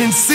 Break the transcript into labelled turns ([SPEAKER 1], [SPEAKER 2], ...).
[SPEAKER 1] can see